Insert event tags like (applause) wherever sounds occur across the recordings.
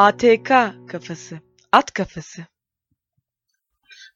ATK kafası, at kafası.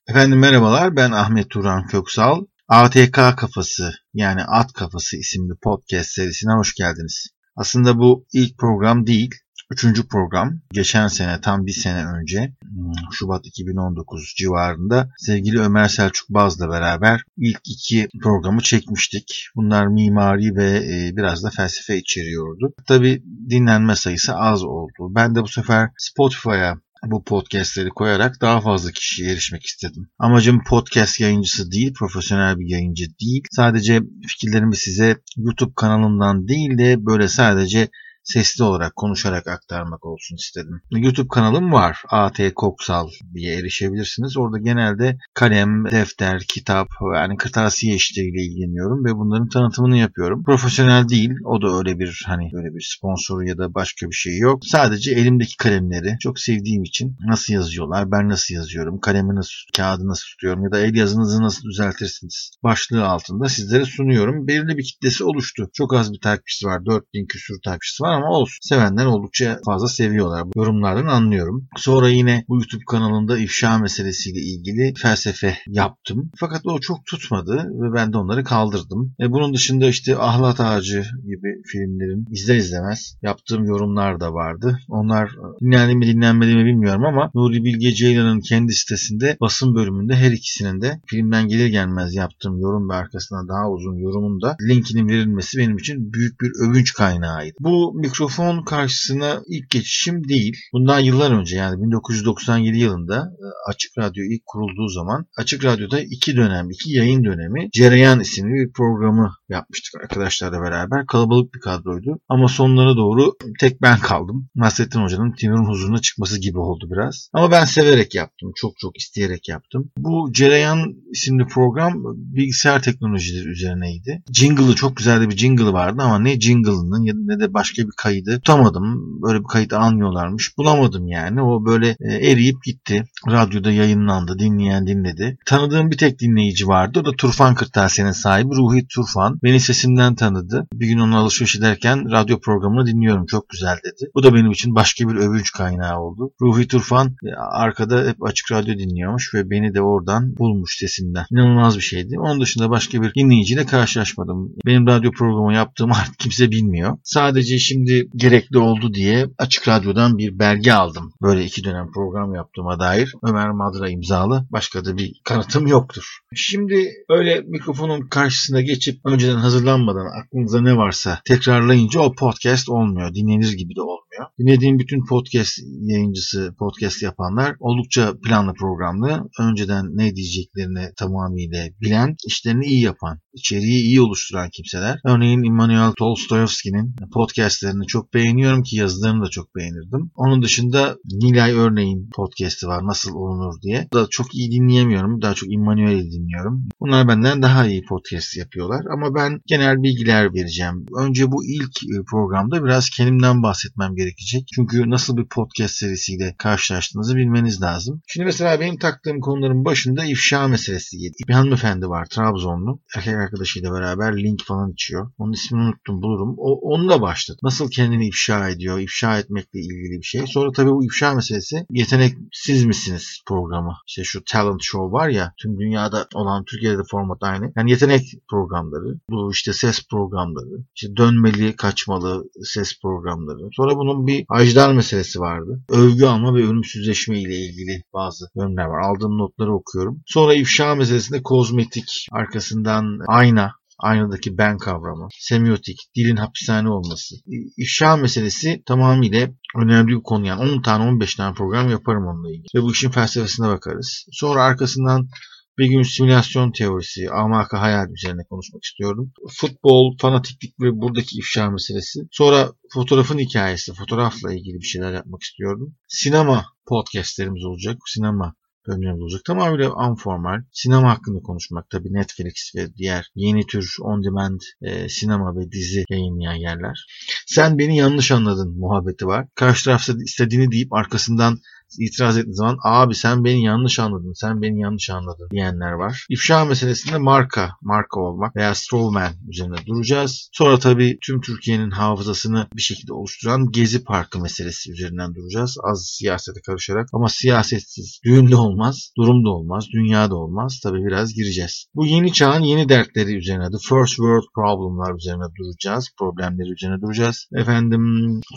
Efendim merhabalar ben Ahmet Turan Köksal. ATK kafası yani at kafası isimli podcast serisine hoş geldiniz. Aslında bu ilk program değil, üçüncü program. Geçen sene tam bir sene önce hmm, Şubat 2019 civarında sevgili Ömer Selçuk Baz'la beraber ilk iki programı çekmiştik. Bunlar mimari ve e, biraz da felsefe içeriyordu. Tabi dinlenme sayısı az oldu. Ben de bu sefer Spotify'a bu podcastleri koyarak daha fazla kişiye erişmek istedim. Amacım podcast yayıncısı değil, profesyonel bir yayıncı değil. Sadece fikirlerimi size YouTube kanalından değil de böyle sadece sesli olarak konuşarak aktarmak olsun istedim. YouTube kanalım var. AT Koksal diye erişebilirsiniz. Orada genelde kalem, defter, kitap yani kırtasiye işleriyle ilgileniyorum ve bunların tanıtımını yapıyorum. Profesyonel değil. O da öyle bir hani öyle bir sponsor ya da başka bir şey yok. Sadece elimdeki kalemleri çok sevdiğim için nasıl yazıyorlar, ben nasıl yazıyorum, kalemi nasıl, kağıdı nasıl tutuyorum ya da el yazınızı nasıl düzeltirsiniz başlığı altında sizlere sunuyorum. Belirli bir kitlesi oluştu. Çok az bir takipçisi var. 4000 küsur takipçisi var ama olsun. Sevenler oldukça fazla seviyorlar. Yorumlardan anlıyorum. Sonra yine bu YouTube kanalında ifşa meselesiyle ilgili felsefe yaptım. Fakat o çok tutmadı ve ben de onları kaldırdım. E bunun dışında işte Ahlat Ağacı gibi filmlerin izler izlemez yaptığım yorumlar da vardı. Onlar dinlendi mi dinlenmedi mi bilmiyorum ama Nuri Bilge Ceylan'ın kendi sitesinde basın bölümünde her ikisinin de filmden gelir gelmez yaptığım yorum ve arkasına daha uzun yorumun da linkinin verilmesi benim için büyük bir övünç kaynağıydı. Bu mikrofon karşısına ilk geçişim değil. Bundan yıllar önce yani 1997 yılında e, Açık Radyo ilk kurulduğu zaman Açık Radyo'da iki dönem, iki yayın dönemi Cereyan isimli bir programı yapmıştık arkadaşlarla beraber. Kalabalık bir kadroydu. Ama sonlara doğru tek ben kaldım. Nasrettin Hoca'nın Timur'un huzuruna çıkması gibi oldu biraz. Ama ben severek yaptım. Çok çok isteyerek yaptım. Bu Cereyan isimli program bilgisayar teknolojileri üzerineydi. Jingle'ı çok güzel bir jingle'ı vardı ama ne jingle'ının ne de başka bir kaydı tutamadım. Böyle bir kayıt almıyorlarmış. Bulamadım yani. O böyle e, eriyip gitti. Radyoda yayınlandı. Dinleyen dinledi. Tanıdığım bir tek dinleyici vardı. O da Turfan Kırtasiye'nin sahibi Ruhi Turfan. Beni sesimden tanıdı. Bir gün onunla alışveriş ederken radyo programını dinliyorum. Çok güzel dedi. Bu da benim için başka bir övünç kaynağı oldu. Ruhi Turfan e, arkada hep açık radyo dinliyormuş ve beni de oradan bulmuş sesimden. İnanılmaz bir şeydi. Onun dışında başka bir dinleyiciyle karşılaşmadım. Benim radyo programı yaptığımı (laughs) artık kimse bilmiyor. Sadece şimdi gerekli oldu diye Açık Radyo'dan bir belge aldım. Böyle iki dönem program yaptığıma dair Ömer Madra imzalı başka da bir kanıtım yoktur. Şimdi öyle mikrofonun karşısına geçip önceden hazırlanmadan aklınıza ne varsa tekrarlayınca o podcast olmuyor. Dinlenir gibi de olmuyor olmuyor. Dinlediğim bütün podcast yayıncısı, podcast yapanlar oldukça planlı programlı. Önceden ne diyeceklerini tamamıyla bilen, işlerini iyi yapan, içeriği iyi oluşturan kimseler. Örneğin Immanuel Tolstoyevski'nin podcastlerini çok beğeniyorum ki yazılarını da çok beğenirdim. Onun dışında Nilay Örneğin podcast'i var nasıl olunur diye. Da çok iyi dinleyemiyorum. Daha çok Immanuel'i dinliyorum. Bunlar benden daha iyi podcast yapıyorlar. Ama ben genel bilgiler vereceğim. Önce bu ilk e, programda biraz kendimden bahsetmem gerekiyor gerekecek. Çünkü nasıl bir podcast serisiyle karşılaştığınızı bilmeniz lazım. Şimdi mesela benim taktığım konuların başında ifşa meselesi geliyor. Bir hanımefendi var Trabzonlu. Erkek arkadaşıyla beraber link falan içiyor. Onun ismini unuttum bulurum. O, onunla başladı. Nasıl kendini ifşa ediyor, ifşa etmekle ilgili bir şey. Sonra tabii bu ifşa meselesi yeteneksiz misiniz programı. İşte şu talent show var ya tüm dünyada olan Türkiye'de de format aynı. Yani yetenek programları, bu işte ses programları, işte dönmeli, kaçmalı ses programları. Sonra bunun bir ajdar meselesi vardı. Övgü alma ve ölümsüzleşme ile ilgili bazı yönler var. Aldığım notları okuyorum. Sonra ifşa meselesinde kozmetik, arkasından ayna, aynadaki ben kavramı, semiotik, dilin hapishane olması. İfşa meselesi tamamıyla önemli bir konu. Yani 10 tane 15 tane program yaparım onunla ilgili. Ve bu işin felsefesine bakarız. Sonra arkasından bir gün simülasyon teorisi, amaka hayal üzerine konuşmak istiyorum. Futbol, fanatiklik ve buradaki ifşa meselesi. Sonra fotoğrafın hikayesi, fotoğrafla ilgili bir şeyler yapmak istiyorum. Sinema podcastlerimiz olacak. Sinema bölümlerimiz olacak. Tamamıyla unformal. Sinema hakkında konuşmak tabii Netflix ve diğer yeni tür on demand e, sinema ve dizi yayınlayan yerler. Sen beni yanlış anladın muhabbeti var. Karşı tarafta istediğini deyip arkasından itiraz ettiği zaman abi sen beni yanlış anladın, sen beni yanlış anladın diyenler var. İfşa meselesinde marka, marka olmak veya strawman üzerine duracağız. Sonra tabii tüm Türkiye'nin hafızasını bir şekilde oluşturan Gezi Parkı meselesi üzerinden duracağız. Az siyasete karışarak ama siyasetsiz düğün de olmaz, durum da olmaz, dünya da olmaz. Tabii biraz gireceğiz. Bu yeni çağın yeni dertleri üzerine, the first world problemlar üzerine duracağız. Problemleri üzerine duracağız. Efendim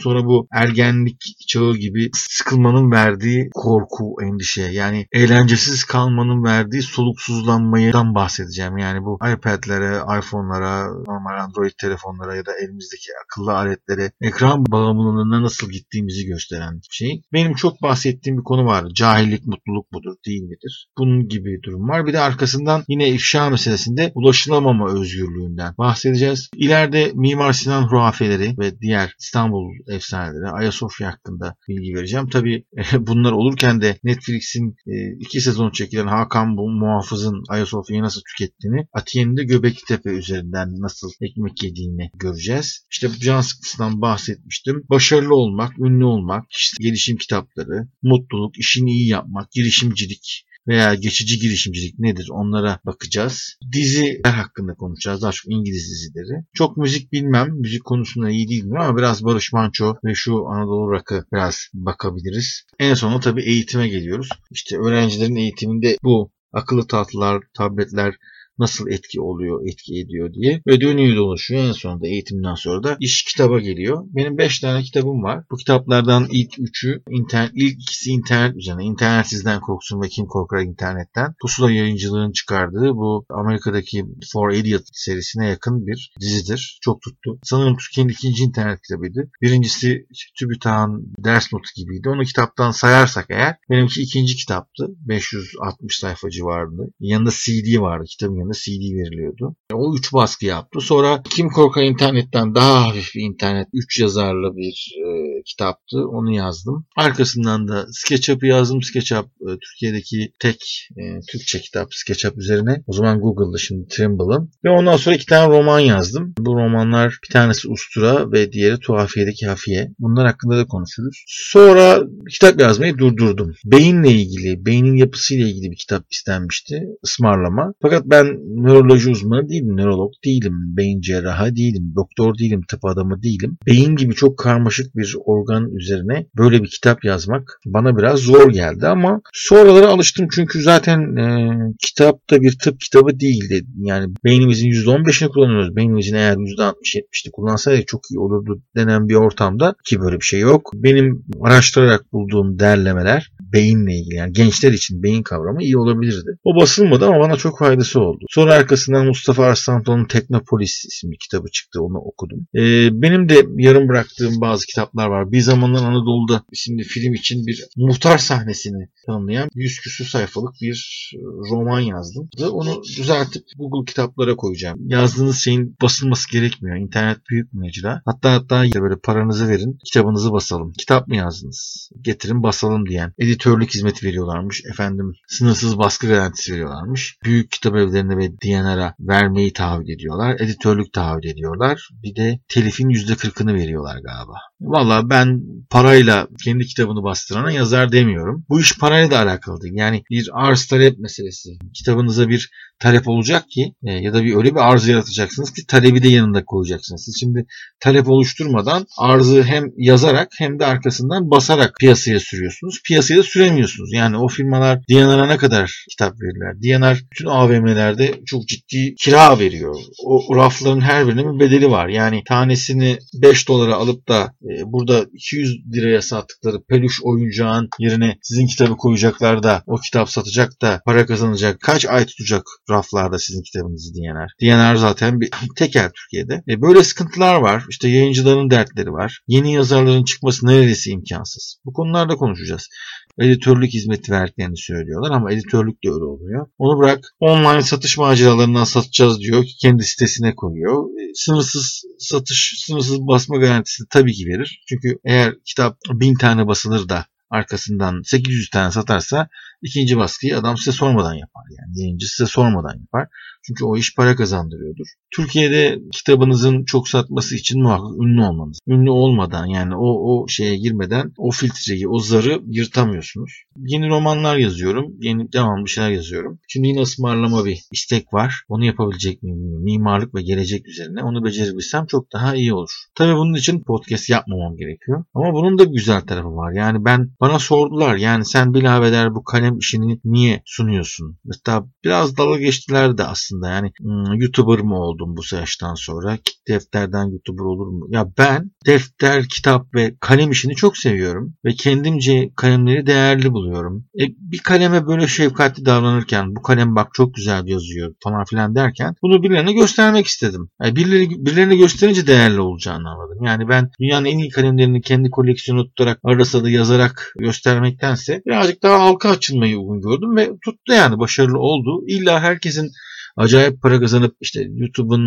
sonra bu ergenlik çağı gibi sıkılmanın verdiği korku, endişe yani eğlencesiz kalmanın verdiği soluksuzlanmadan bahsedeceğim. Yani bu iPad'lere, iPhone'lara, normal Android telefonlara ya da elimizdeki akıllı aletlere ekran bağımlılığına nasıl gittiğimizi gösteren bir şey. Benim çok bahsettiğim bir konu var. Cahillik mutluluk mudur, değil midir? Bunun gibi durum var. Bir de arkasından yine ifşa meselesinde ulaşılamama özgürlüğünden bahsedeceğiz. İleride Mimar Sinan hurafeleri ve diğer İstanbul efsaneleri Ayasofya hakkında bilgi vereceğim. Tabi (laughs) bunlar olurken de Netflix'in e, iki sezon çekilen Hakan Muhafız'ın Ayasofya'yı nasıl tükettiğini, Atiye'nin de Göbekli Tepe üzerinden nasıl ekmek yediğini göreceğiz. İşte can sıkıntısından bahsetmiştim. Başarılı olmak, ünlü olmak, işte gelişim kitapları, mutluluk, işini iyi yapmak, girişimcilik, veya geçici girişimcilik nedir onlara bakacağız. Diziler hakkında konuşacağız. Daha çok İngiliz dizileri. Çok müzik bilmem. Müzik konusunda iyi değilim ama biraz Barış Manço ve şu Anadolu Rock'ı biraz bakabiliriz. En sonunda tabii eğitime geliyoruz. İşte öğrencilerin eğitiminde bu akıllı tahtalar, tabletler, nasıl etki oluyor, etki ediyor diye. Ve dönüyor dolaşıyor. En sonunda eğitimden sonra da iş kitaba geliyor. Benim 5 tane kitabım var. Bu kitaplardan ilk üçü internet, ilk ikisi internet üzerine. İnternet sizden korksun ve kim korkar internetten. Pusula yayıncılığın çıkardığı bu Amerika'daki For Idiot serisine yakın bir dizidir. Çok tuttu. Sanırım Türkiye'nin ikinci internet kitabıydı. Birincisi TÜBİTAK'ın ders notu gibiydi. Onu kitaptan sayarsak eğer benimki ikinci kitaptı. 560 sayfa civarında. Yanında CD vardı. Kitabın yanında CD veriliyordu. O üç baskı yaptı. Sonra Kim Korkar internetten daha hafif bir internet, üç yazarlı bir e, kitaptı. Onu yazdım. Arkasından da SketchUp'ı yazdım. SketchUp e, Türkiye'deki tek e, Türkçe kitap SketchUp üzerine. O zaman Google'da şimdi Trimble'ın. Ve ondan sonra iki tane roman yazdım. Bu romanlar bir tanesi Ustura ve diğeri Tuhafiye'deki Hafiye. Bunlar hakkında da konuşuruz. Sonra kitap yazmayı durdurdum. Beyinle ilgili, beynin yapısıyla ilgili bir kitap istenmişti. ısmarlama. Fakat ben nöroloji uzmanı değilim, nörolog değilim, beyin cerrahı değilim, doktor değilim, tıp adamı değilim. Beyin gibi çok karmaşık bir organ üzerine böyle bir kitap yazmak bana biraz zor geldi ama sonraları alıştım çünkü zaten e, kitap da bir tıp kitabı değildi. Yani beynimizin %15'ini kullanıyoruz. Beynimizin eğer %60-70'ini kullansaydık çok iyi olurdu denen bir ortamda ki böyle bir şey yok. Benim araştırarak bulduğum derlemeler beyinle ilgili yani gençler için beyin kavramı iyi olabilirdi. O basılmadı ama bana çok faydası oldu. Sonra arkasından Mustafa Arslantoğlu'nun Teknopolis isimli kitabı çıktı. Onu okudum. Ee, benim de yarım bıraktığım bazı kitaplar var. Bir zamanlar Anadolu'da isimli film için bir muhtar sahnesini tanımlayan 100 küsur sayfalık bir roman yazdım. Onu düzeltip Google kitaplara koyacağım. Yazdığınız şeyin basılması gerekmiyor. İnternet büyük mecra. Hatta hatta böyle paranızı verin, kitabınızı basalım. Kitap mı yazdınız? Getirin basalım diyen. Editörlük hizmeti veriyorlarmış. Efendim sınırsız baskı garantisi veriyorlarmış. Büyük kitap evlerine ve DNR'a vermeyi taahhüt ediyorlar. Editörlük taahhüt ediyorlar. Bir de telifin %40'ını veriyorlar galiba. Valla ben parayla kendi kitabını bastırana yazar demiyorum. Bu iş parayla da alakalı değil. Yani bir arz talep meselesi. Kitabınıza bir talep olacak ki e, ya da bir öyle bir arz yaratacaksınız ki talebi de yanında koyacaksınız. Siz şimdi talep oluşturmadan arzı hem yazarak hem de arkasından basarak piyasaya sürüyorsunuz. Piyasaya süremiyorsunuz. Yani o firmalar DNR'a ne kadar kitap verirler? DNR bütün AVM'lerde çok ciddi kira veriyor. O rafların her birinin bir bedeli var. Yani tanesini 5 dolara alıp da e, burada 200 liraya sattıkları peluş oyuncağın yerine sizin kitabı koyacaklar da o kitap satacak da para kazanacak. Kaç ay tutacak raflarda sizin kitabınızı DNR? DNR zaten bir (laughs) tekel Türkiye'de. E, böyle sıkıntılar var. İşte yayıncıların dertleri var. Yeni yazarların çıkması neredeyse imkansız. Bu konularda konuşacağız editörlük hizmeti verdiklerini söylüyorlar ama editörlük de öyle oluyor. Onu bırak online satış maceralarından satacağız diyor ki kendi sitesine koyuyor. E, sınırsız satış, sınırsız basma garantisi tabii ki verir. Çünkü eğer kitap bin tane basılır da arkasından 800 tane satarsa İkinci baskıyı adam size sormadan yapar. Yani yayıncı size sormadan yapar. Çünkü o iş para kazandırıyordur. Türkiye'de kitabınızın çok satması için muhakkak ünlü olmanız. Ünlü olmadan yani o, o şeye girmeden o filtreyi, o zarı yırtamıyorsunuz. Yeni romanlar yazıyorum. Yeni devamlı şeyler yazıyorum. Şimdi yine ısmarlama bir istek var. Onu yapabilecek miyim bilmiyorum. Mimarlık ve gelecek üzerine. Onu becerebilsem çok daha iyi olur. Tabii bunun için podcast yapmamam gerekiyor. Ama bunun da bir güzel tarafı var. Yani ben bana sordular. Yani sen bilabeder bu kalem işini niye sunuyorsun? Hatta biraz dalga geçtiler de aslında. Yani hmm, YouTuber mı oldum bu yaştan sonra? Defterden YouTuber olur mu? Ya ben defter, kitap ve kalem işini çok seviyorum. Ve kendimce kalemleri değerli buluyorum. E, bir kaleme böyle şefkatli davranırken bu kalem bak çok güzel yazıyor falan filan derken bunu birilerine göstermek istedim. Yani birileri, birilerine gösterince değerli olacağını anladım. Yani ben dünyanın en iyi kalemlerini kendi koleksiyonu tutarak arasa da yazarak göstermektense birazcık daha halka açılmayı uygun gördüm ve tuttu yani başarılı oldu. İlla herkesin acayip para kazanıp işte YouTube'un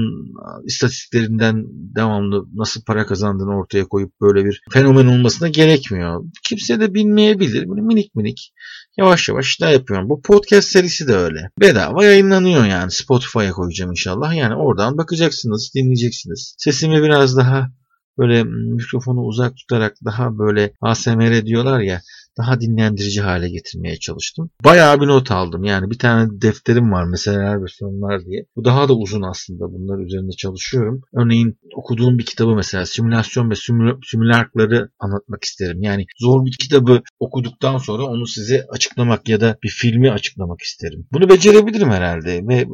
istatistiklerinden devamlı nasıl para kazandığını ortaya koyup böyle bir fenomen olmasına gerekmiyor. Kimse de bilmeyebilir. Böyle minik minik yavaş yavaş işler yapıyorum. Bu podcast serisi de öyle. Bedava yayınlanıyor yani. Spotify'a koyacağım inşallah. Yani oradan bakacaksınız, dinleyeceksiniz. Sesimi biraz daha böyle mikrofonu uzak tutarak daha böyle ASMR diyorlar ya daha dinlendirici hale getirmeye çalıştım. Bayağı bir not aldım. Yani bir tane defterim var mesela ve sorunlar diye. Bu daha da uzun aslında. Bunlar üzerinde çalışıyorum. Örneğin okuduğum bir kitabı mesela simülasyon ve simülarkları anlatmak isterim. Yani zor bir kitabı okuduktan sonra onu size açıklamak ya da bir filmi açıklamak isterim. Bunu becerebilirim herhalde ve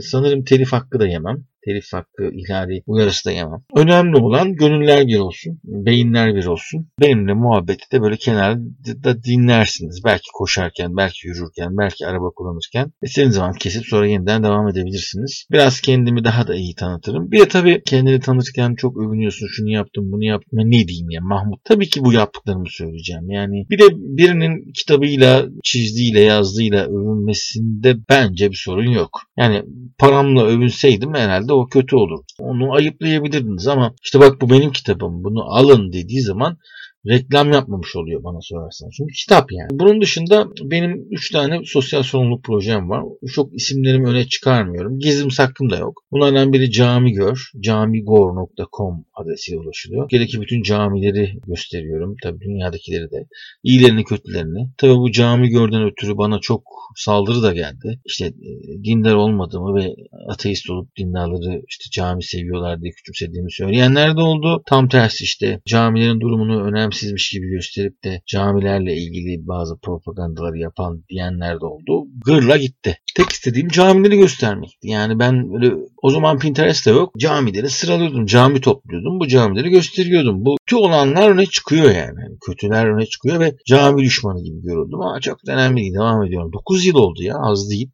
sanırım telif hakkı da yemem telif hakkı ihlali uyarısı da yemem. Önemli olan gönüller bir olsun, beyinler bir olsun. Benimle muhabbeti de böyle kenarda dinlersiniz. Belki koşarken, belki yürürken, belki araba kullanırken. İstediğiniz zaman kesip sonra yeniden devam edebilirsiniz. Biraz kendimi daha da iyi tanıtırım. Bir de tabii kendini tanıtırken çok övünüyorsun. Şunu yaptım, bunu yaptım. Ne diyeyim ya Mahmut? Tabii ki bu yaptıklarımı söyleyeceğim. Yani bir de birinin kitabıyla, çizdiğiyle, yazdığıyla övünmesinde bence bir sorun yok. Yani paramla övünseydim herhalde de o kötü olur. Onu ayıplayabilirdiniz ama işte bak bu benim kitabım bunu alın dediği zaman reklam yapmamış oluyor bana sorarsan. Çünkü kitap yani. Bunun dışında benim 3 tane sosyal sorumluluk projem var. Çok isimlerimi öne çıkarmıyorum. Gizlim saklım da yok. Bunlardan biri Cami Gör. camigor.com adresiyle ulaşılıyor. Gerekli bütün camileri gösteriyorum. Tabii dünyadakileri de. İyilerini kötülerini. Tabii bu Cami Gör'den ötürü bana çok saldırı da geldi. İşte e, dindar olmadığımı ve ateist olup dindarları işte cami seviyorlar diye küçümsediğimi söyleyenler de oldu. Tam tersi işte camilerin durumunu önemsizmiş gibi gösterip de camilerle ilgili bazı propagandaları yapan diyenler de oldu. Gırla gitti. Tek istediğim camileri göstermekti. Yani ben böyle o zaman Pinterest de yok. Camileri sıralıyordum. Cami topluyordum. Bu camileri gösteriyordum. Bu kötü olanlar öne çıkıyor yani. yani. Kötüler öne çıkıyor ve cami düşmanı gibi görüldüm. Ama çok önemli değil. Devam ediyorum. 9 yıl oldu ya. Az değil.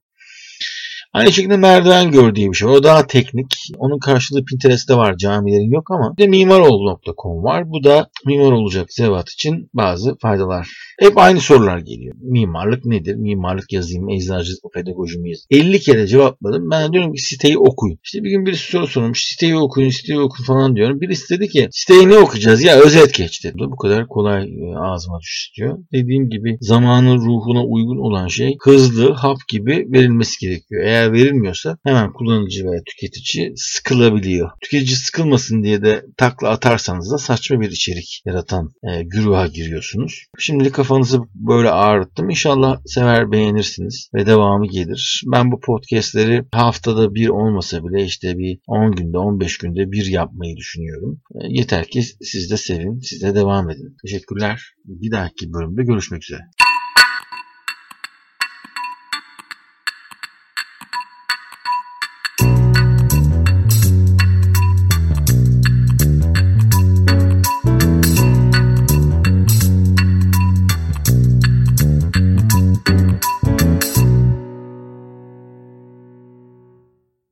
Aynı şekilde merdiven gör diye bir şey. O daha teknik. Onun karşılığı Pinterest'te var. Camilerin yok ama. Bir de mimaroğlu.com var. Bu da mimar olacak zevat için bazı faydalar. Hep aynı sorular geliyor. Mimarlık nedir? Mimarlık yazayım, eczacılık mı, pedagoji mi yazayım? 50 kere cevapladım. Ben diyorum ki siteyi okuyun. İşte bir gün birisi soru sormuş. Siteyi okuyun, siteyi okuyun falan diyorum. Birisi dedi ki siteyi ne okuyacağız? Ya özet geç dedi. Bu kadar kolay e, ağzıma düştü diyor. Dediğim gibi zamanın ruhuna uygun olan şey hızlı, hap gibi verilmesi gerekiyor. Eğer eğer verilmiyorsa hemen kullanıcı veya tüketici sıkılabiliyor. Tüketici sıkılmasın diye de takla atarsanız da saçma bir içerik yaratan e, güruha giriyorsunuz. Şimdilik kafanızı böyle ağrıttım. İnşallah sever beğenirsiniz ve devamı gelir. Ben bu podcastleri haftada bir olmasa bile işte bir 10 günde 15 günde bir yapmayı düşünüyorum. E, yeter ki siz de sevin, siz de devam edin. Teşekkürler. Bir dahaki bölümde görüşmek üzere.